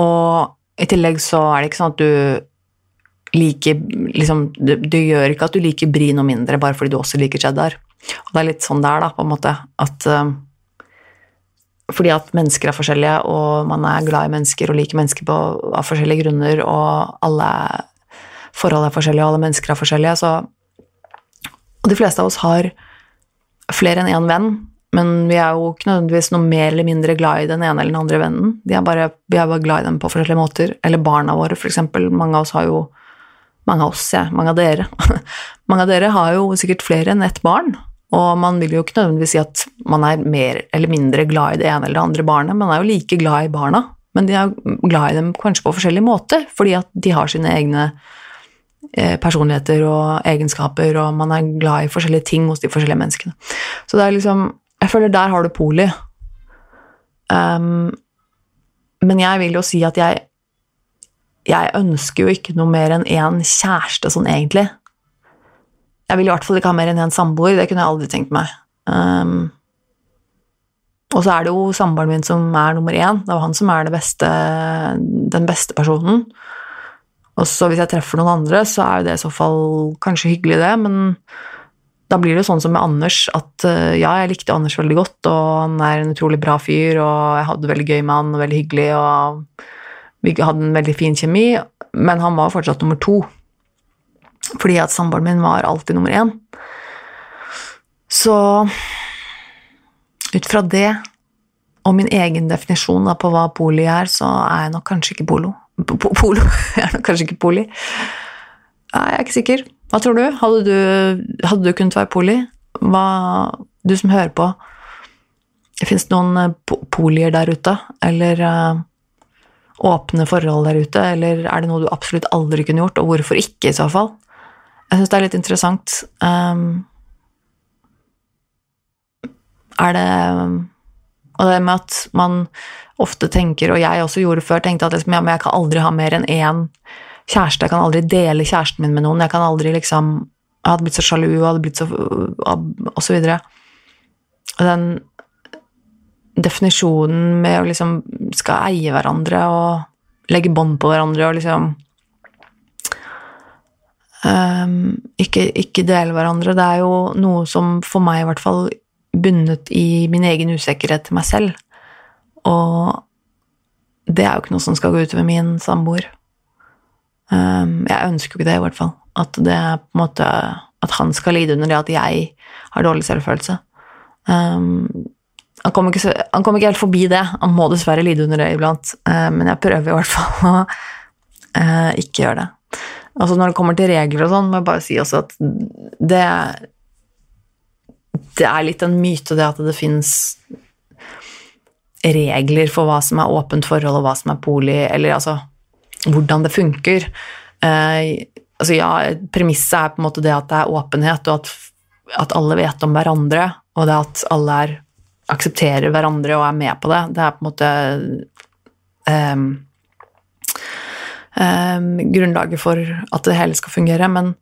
Og i tillegg så er det ikke sånn at du liker liksom, det, gjør ikke at du liker brie noe mindre bare fordi du også liker cheddar. Og det er litt sånn det er, da, på en måte, at uh, fordi at mennesker er forskjellige, og man er glad i mennesker og liker mennesker på, av forskjellige grunner, og alle forhold er forskjellige, og alle mennesker er forskjellige, så Og de fleste av oss har flere enn én venn, men vi er jo ikke nødvendigvis noe mer eller mindre glad i den ene eller den andre vennen. De er bare, vi er bare glad i dem på forskjellige måter. Eller barna våre, eksempel. Mange av oss har jo Mange av oss, ja. Mange av dere. mange av dere har jo sikkert flere enn ett barn. Og man vil jo ikke nødvendigvis si at man er mer eller mindre glad i det ene eller det andre barnet, man er jo like glad i barna, men de er glad i dem kanskje på forskjellige måter, fordi at de har sine egne personligheter og egenskaper, og man er glad i forskjellige ting hos de forskjellige menneskene. Så det er liksom Jeg føler der har du poli. Um, men jeg vil jo si at jeg Jeg ønsker jo ikke noe mer enn én kjæreste sånn egentlig. Jeg vil i hvert fall ikke ha mer enn én samboer. Det kunne jeg aldri tenkt meg. Um, Og så er det jo samboeren min som er nummer én. Det er jo han som er beste, den beste personen. Og så hvis jeg treffer noen andre, så er jo det i så fall kanskje hyggelig, det, men da blir det sånn som med Anders, at uh, ja, jeg likte Anders veldig godt, og han er en utrolig bra fyr, og jeg hadde det veldig gøy med han, og veldig hyggelig, og vi hadde en veldig fin kjemi, men han var fortsatt nummer to. Fordi at samboeren min var alltid nummer én. Så ut fra det, og min egen definisjon på hva poli er, så er jeg nok kanskje ikke polo. Polo? Kanskje ikke poli. Nei, jeg er ikke sikker. Hva tror du? Hadde du, hadde du kunnet være poli? Hva, du som hører på, fins det noen eh, polier der ute? Eller uh, åpne forhold der ute? Eller er det noe du absolutt aldri kunne gjort, og hvorfor ikke, i så fall? Jeg syns det er litt interessant. Um, er det Og det med at man ofte tenker, og jeg også gjorde før, tenkte at liksom, ja, jeg kan aldri ha mer enn én kjæreste. Jeg kan aldri dele kjæresten min med noen. Jeg kan aldri liksom Jeg hadde blitt så sjalu og hadde blitt så Og så videre. Og den definisjonen med å liksom skal eie hverandre og legge bånd på hverandre og liksom um, ikke, ikke, dele hverandre, det er jo noe som for meg i hvert fall bundet i min egen usikkerhet til meg selv. Og det er jo ikke noe som skal gå utover min samboer. Um, jeg ønsker jo ikke det, i hvert fall. At det er på en måte At han skal lide under det at jeg har dårlig selvfølelse. Um, han kommer, ikke, han kommer ikke helt forbi det. Han må dessverre lide under det iblant. Uh, men jeg prøver i hvert fall å uh, ikke gjøre det. Altså Når det kommer til regler og sånn, må jeg bare si også at det Det er litt en myte, det at det fins regler for hva som er åpent forhold, og hva som er poli, eller altså hvordan det funker. Eh, altså ja, Premisset er på en måte det at det er åpenhet, og at, at alle vet om hverandre, og det at alle er, aksepterer hverandre og er med på det. Det er på en måte um, um, grunnlaget for at det hele skal fungere. Men,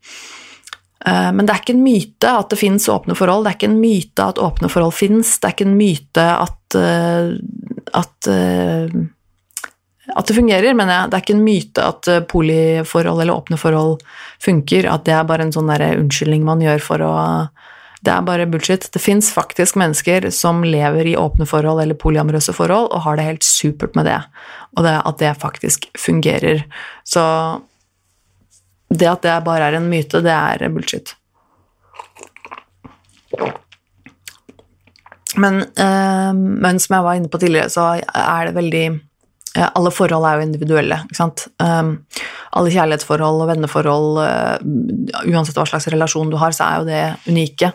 men det er ikke en myte at det fins åpne forhold. Det er ikke en myte at åpne forhold fins. Det er ikke en myte at, uh, at uh, at det fungerer, men jeg. Det er ikke en myte at eh, poliforhold eller åpne forhold funker. At det er bare en sånn unnskyldning man gjør for å Det er bare bullshit. Det fins faktisk mennesker som lever i åpne forhold eller polyamorøse forhold og har det helt supert med det, og det, at det faktisk fungerer. Så det at det bare er en myte, det er bullshit. Men, øh, men som jeg var inne på tidligere, så er det veldig alle forhold er jo individuelle. ikke sant? Um, alle kjærlighetsforhold og venneforhold, uh, uansett hva slags relasjon du har, så er jo det unike.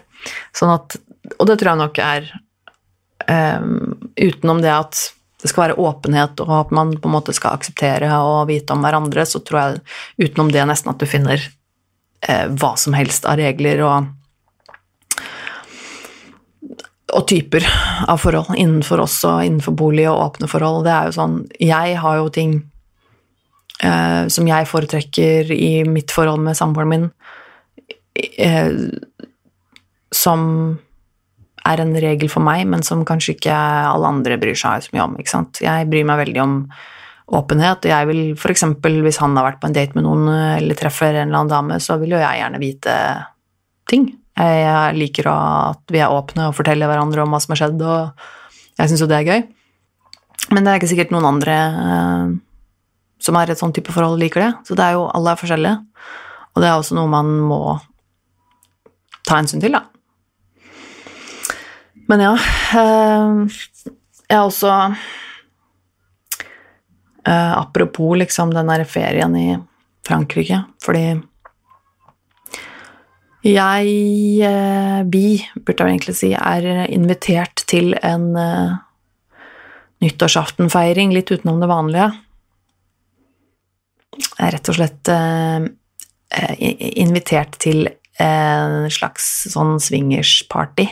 Sånn at, og det tror jeg nok er um, Utenom det at det skal være åpenhet, og at man på en måte skal akseptere og vite om hverandre, så tror jeg utenom det nesten at du finner eh, hva som helst av regler og og typer av forhold innenfor oss og innenfor bolig og åpne forhold. Det er jo sånn Jeg har jo ting eh, som jeg foretrekker i mitt forhold med samboeren min, eh, som er en regel for meg, men som kanskje ikke alle andre bryr seg så mye om. ikke sant? Jeg bryr meg veldig om åpenhet, og jeg vil f.eks. hvis han har vært på en date med noen eller treffer en eller annen dame, så vil jo jeg gjerne vite ting. Jeg liker at vi er åpne og forteller hverandre om hva som har skjedd, og jeg syns jo det er gøy. Men det er ikke sikkert noen andre eh, som er et sånn type forhold, liker det. Så det er jo, alle er forskjellige. Og det er også noe man må ta hensyn til, da. Men ja eh, Jeg er også eh, Apropos liksom den der ferien i Frankrike, fordi jeg, eh, vi, burde jeg egentlig si, er invitert til en nyttårsaftenfeiring litt utenom det vanlige. Jeg er rett og slett invitert til en slags sånn swingersparty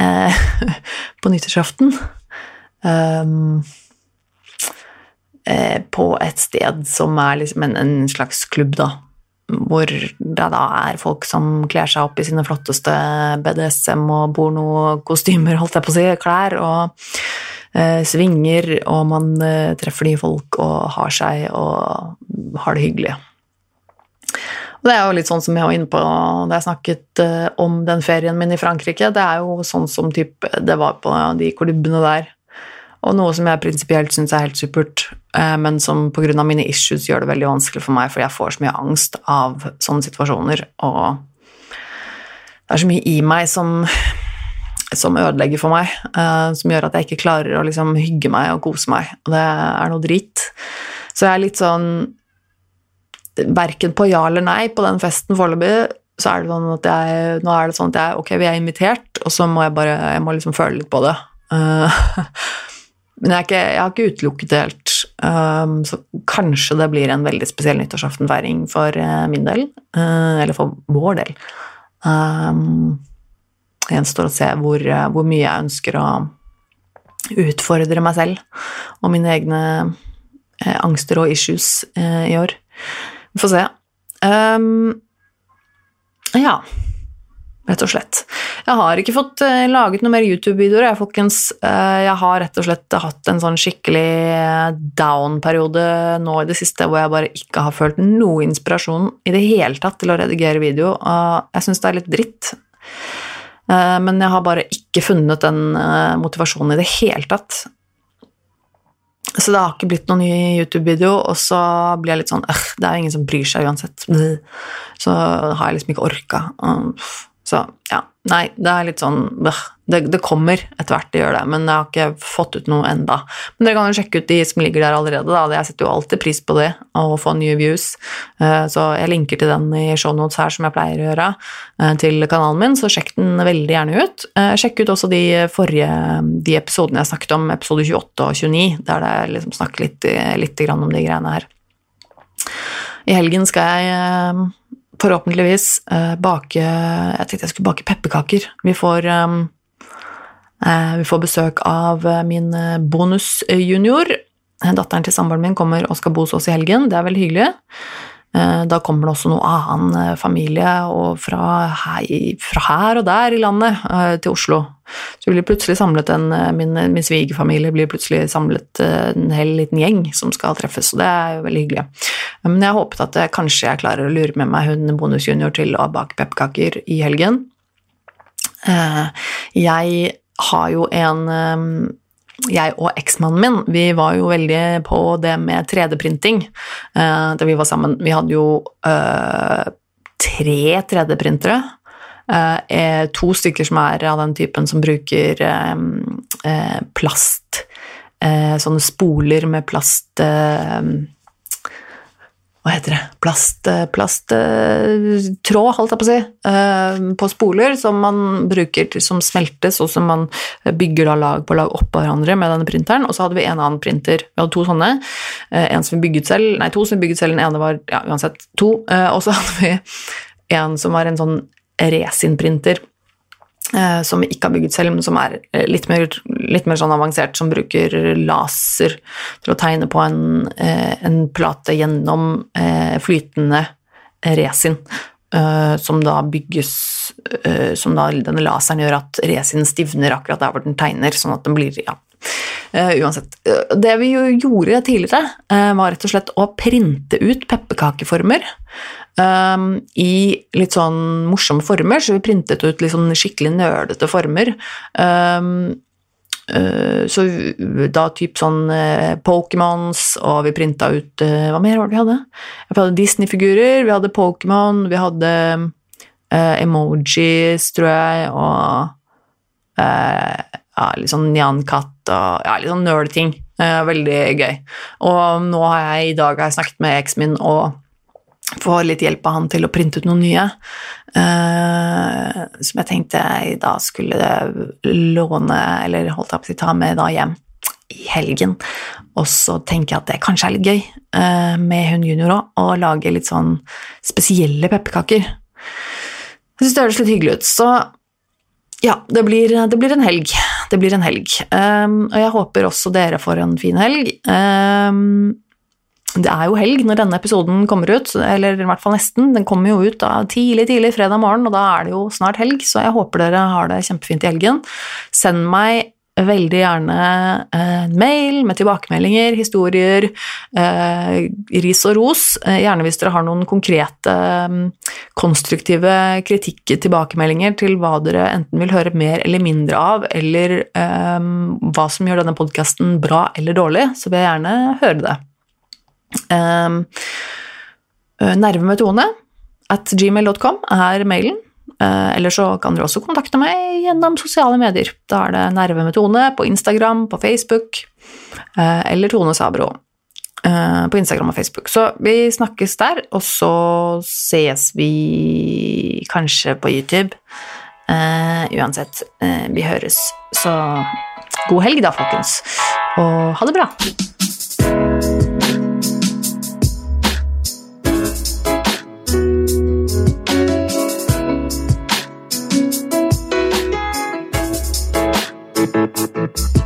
uh, på nyttårsaften. Um, på et sted som er liksom en, en slags klubb, da hvor det da er folk som kler seg opp i sine flotteste BDSM- og pornokostymer, holdt jeg på å si, klær, og eh, svinger, og man eh, treffer nye folk og har seg og har det hyggelig. Og det er jo litt sånn som jeg var inne på da jeg snakket eh, om den ferien min i Frankrike. Det er jo sånn som typ, det var på de klubbene der. Og noe som jeg prinsipielt syns er helt supert, eh, men som pga. mine issues gjør det veldig vanskelig for meg, fordi jeg får så mye angst av sånne situasjoner, og det er så mye i meg som, som ødelegger for meg, eh, som gjør at jeg ikke klarer å liksom hygge meg og kose meg, og det er noe drit. Så jeg er litt sånn Verken på ja eller nei på den festen foreløpig, så er det sånn at jeg Nå er det sånn at jeg Ok, vi er invitert, og så må jeg bare Jeg må liksom føle litt på det. Uh, Men jeg, ikke, jeg, har ikke utelukket det helt. Um, så kanskje det blir en veldig spesiell nyttårsaftenfeiring for uh, min del. Uh, eller for vår del. Um, det gjenstår å se hvor, hvor, mye jeg ønsker å utfordre meg selv og mine egne uh, angster og issues uh, i år. Vi får se. Um, ja rett og slett. Jeg har ikke fått uh, laget noe mer YouTube-videoer, jeg, folkens. Uh, jeg har rett og slett hatt en sånn skikkelig eh, down-periode nå i det siste hvor jeg bare ikke har følt noe inspirasjon i det hele tatt til å redigere video. Jeg syns det er litt dritt. men jeg har bare ikke funnet den motivasjonen i det hele tatt. Så det har ikke blitt noen ny YouTube-video, og så blir jeg litt sånn Det er jo ingen som bryr seg uansett. Så har jeg liksom ikke orka. Så ja, nei, det er litt sånn det, det, kommer etter hvert, det gjør det, men jeg har ikke fått ut noe enda. Men dere kan jo sjekke ut de som ligger der allerede, da. Jeg setter jo alltid pris på det, å få nye views. Eh, så jeg linker til den i shownotes her, som jeg pleier å gjøre, eh, til kanalen min, så sjekk den veldig gjerne ut. Eh, sjekk ut også de forrige de episodene jeg snakket om, episode 28 og 29, der jeg liksom snakker litt, litt om de greiene her. I helgen skal jeg forhåpentligvis uh, bake Jeg tenkte jeg skulle bake pepperkaker. Vi får, um, uh, vi får besøk av uh, min bonusjunior. Datteren til samboeren min kommer og skal bo hos oss i helgen. Det er veldig hyggelig. Da kommer det også noe annen familie fra her, fra her, og der i landet til Oslo. Så blir plutselig samlet en, min, min svigerfamilie blir plutselig samlet en hel liten gjeng som skal treffes, og det er jo veldig hyggelig. Men jeg håpet at jeg, kanskje jeg klarer å lure med meg hun bonusjunior til å bake pepperkaker i helgen. Eh, jeg har jo en eh, jeg og eksmannen min vi var jo veldig på det med 3D-printing eh, da vi var sammen. Vi hadde jo tre 3D-printere. to stykker som er av den typen som bruker plast Sånne spoler med plast hva heter det, plasttråd, plast, holdt jeg på å si, uh, på spoler som man bruker til, som smeltes, og som man bygger da lag på lag oppå hverandre med denne printeren. Og så hadde vi en annen printer. Vi hadde to sånne. Uh, en som vi bygget selv, nei, to som vi bygget selv, den ene var ja, uansett to. Og så hadde vi en som var en sånn resin-printer som vi ikke har bygget selv, men som er eh, litt mer, litt mer sånn avansert, som bruker laser til å tegne på en, eh, en plate gjennom flytende resin, som da bygges Som da denne laseren gjør at resin stivner akkurat der hvor den tegner, sånn at den blir ja, uansett. Det vi jo gjorde tidligere, var rett og slett å printe ut pepperkakeformer um, i litt sånn morsomme former, så vi printet ut litt sånn skikkelig nølete former. Um, uh, så da typ sånn uh, Pokémons, og vi printa ut uh, Hva mer var det vi hadde? Vi hadde Disney-figurer, vi hadde Pokémon, vi hadde emojis, tror jeg, og ja, litt sånn Nyan-katt og ja, litt sånn nerdeting. veldig gøy. Og nå har jeg i dag har jeg snakket med eksen min og få litt hjelp av han til å printe ut noen nye. Uh, som jeg tenkte jeg da skulle låne, eller holdt jeg på å ta med da hjem i helgen. Og så tenker jeg at det kanskje er litt gøy uh, med hun junior òg, å lage litt sånn spesielle pepperkaker. Jeg syns det høres litt hyggelig ut. Så ja, det blir, det blir, en helg. Det blir en helg. Um, og jeg håper også dere får en fin helg. Um, det er jo helg når denne episoden kommer ut, eller i hvert fall nesten. Den kommer jo ut da tidlig, tidlig fredag morgen, og da er det jo snart helg, så jeg håper dere har det kjempefint i helgen. Send meg veldig gjerne en mail med tilbakemeldinger, historier, eh, ris og ros. Eh, gjerne hvis dere har noen konkrete, konstruktive kritikk, tilbakemeldinger til hva dere enten vil høre mer eller mindre av, eller eh, hva som gjør denne podkasten bra eller dårlig, så vil jeg gjerne høre det. Um, nerve at gmail.com er mailen. Uh, eller så kan dere også kontakte meg gjennom sosiale medier. Da er det Nerve med Tone på Instagram, på Facebook, uh, eller Tone Sabro på Instagram og Facebook. Så vi snakkes der, og så ses vi kanskje på YouTube. uansett, vi høres. Så god helg da, folkens, og ha det bra! Thank you.